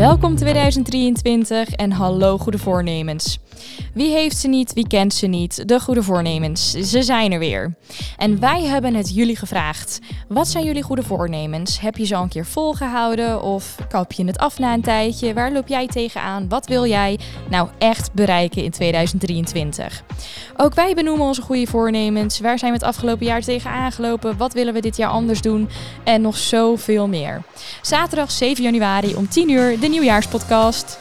Welkom 2023 en hallo goede voornemens. Wie heeft ze niet, wie kent ze niet? De goede voornemens, ze zijn er weer. En wij hebben het jullie gevraagd. Wat zijn jullie goede voornemens? Heb je ze al een keer volgehouden of kap je het af na een tijdje? Waar loop jij tegenaan? Wat wil jij nou echt bereiken in 2023? Ook wij benoemen onze goede voornemens. Waar zijn we het afgelopen jaar tegenaan gelopen? Wat willen we dit jaar anders doen? En nog zoveel meer. Zaterdag 7 januari om 10 uur de nieuwjaarspodcast.